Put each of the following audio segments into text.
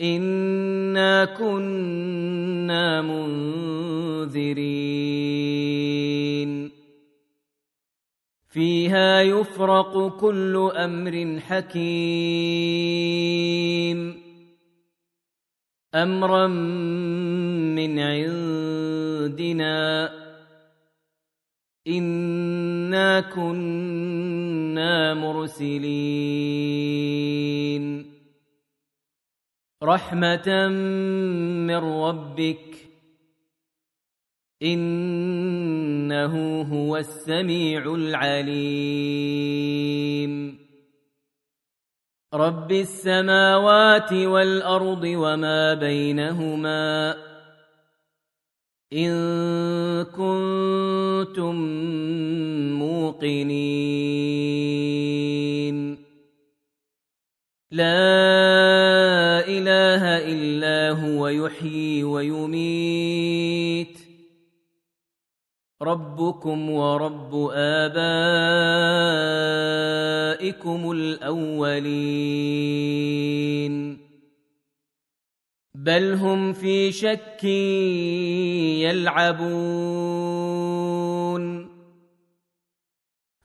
إنا كنا منذرين فيها يفرق كل أمر حكيم أمرا من عندنا إنا كنا مرسلين رحمة من ربك. إنه هو السميع العليم. رب السماوات والأرض وما بينهما. إن كنتم موقنين. لا يحيي ويميت. ربكم ورب آبائكم الأولين. بل هم في شك يلعبون.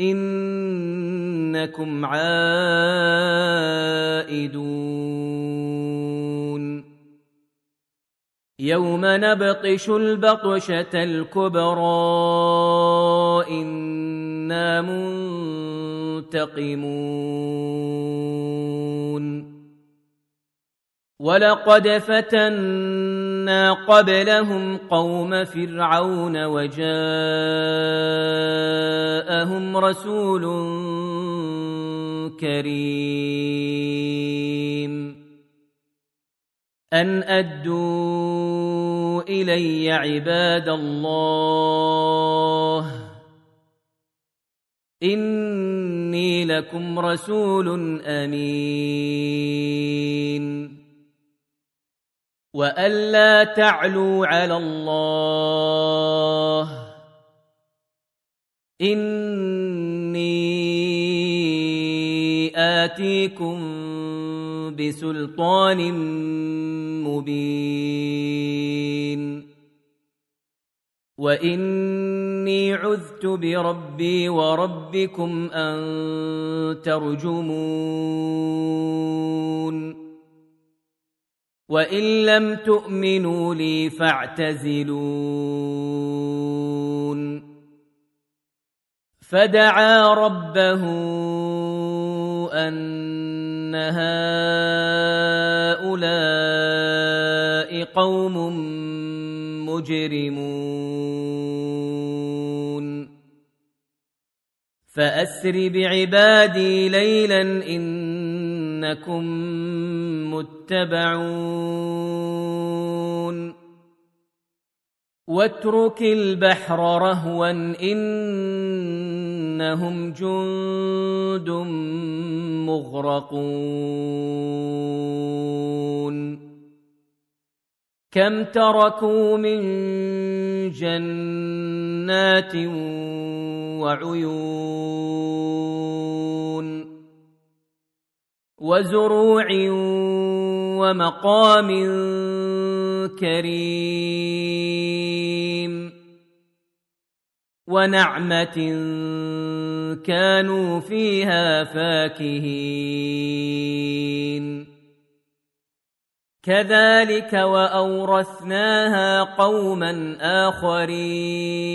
إنكم عائدون. يوم نبطش البطشة الكبرى إنا منتقمون. ولقد فتنا قبلهم قوم فرعون وجاءهم رسول كريم. ان ادوا الي عباد الله اني لكم رسول امين. والا تعلوا على الله اني اتيكم بسلطان مبين واني عذت بربي وربكم ان ترجمون وان لم تؤمنوا لي فاعتزلون فدعا ربه ان هؤلاء قوم مجرمون فاسر بعبادي ليلا إنكم متبعون. واترك البحر رهوا إنهم جند مغرقون. كم تركوا من جنات وعيون. وزروع ومقام كريم ونعمة كانوا فيها فاكهين. كذلك وأورثناها قوما آخرين.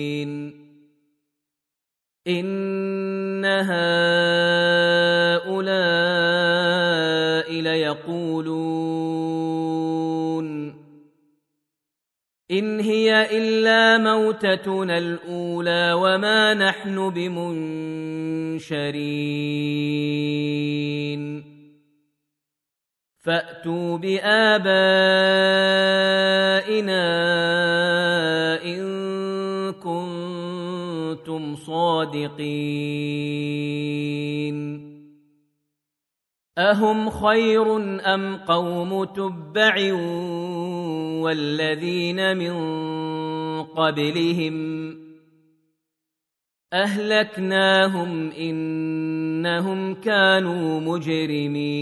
ان هؤلاء ليقولون ان هي الا موتتنا الاولى وما نحن بمنشرين فاتوا بابائنا صادقين. أهم خير أم قوم تبع والذين من قبلهم أهلكناهم إنهم كانوا مجرمين.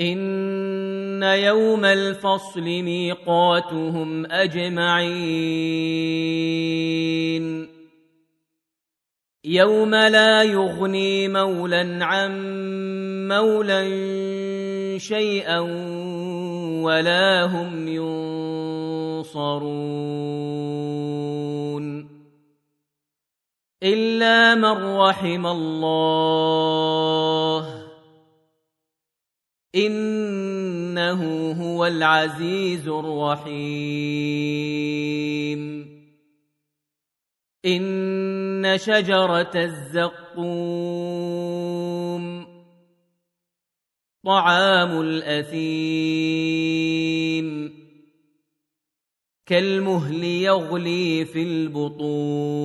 ان يوم الفصل ميقاتهم اجمعين يوم لا يغني مولا عن مولا شيئا ولا هم ينصرون الا من رحم الله إنه هو العزيز الرحيم. إن شجرة الزقوم طعام الأثيم كالمهل يغلي في البطون.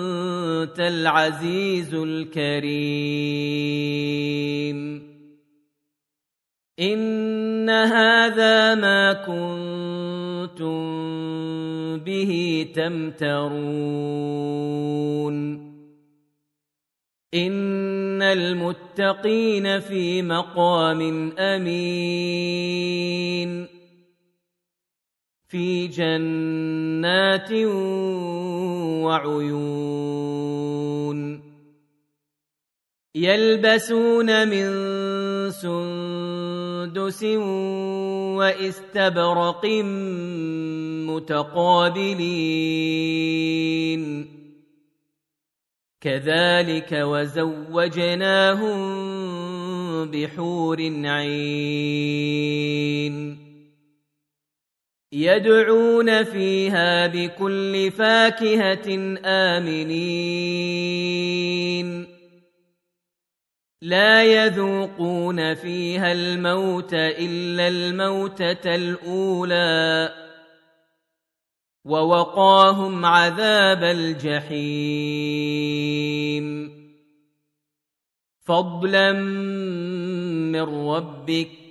العزيز الكريم. إن هذا ما كنتم به تمترون. إن المتقين في مقام أمين. في جنات وعيون. يلبسون. من سندس سندس واستبرق متقابلين. كذلك وزوجناهم بحور عين. يدعون فيها بكل فاكهة آمنين. لا يذوقون فيها الموت إلا الموتة الأولى. ووقاهم عذاب الجحيم. فضلا من ربك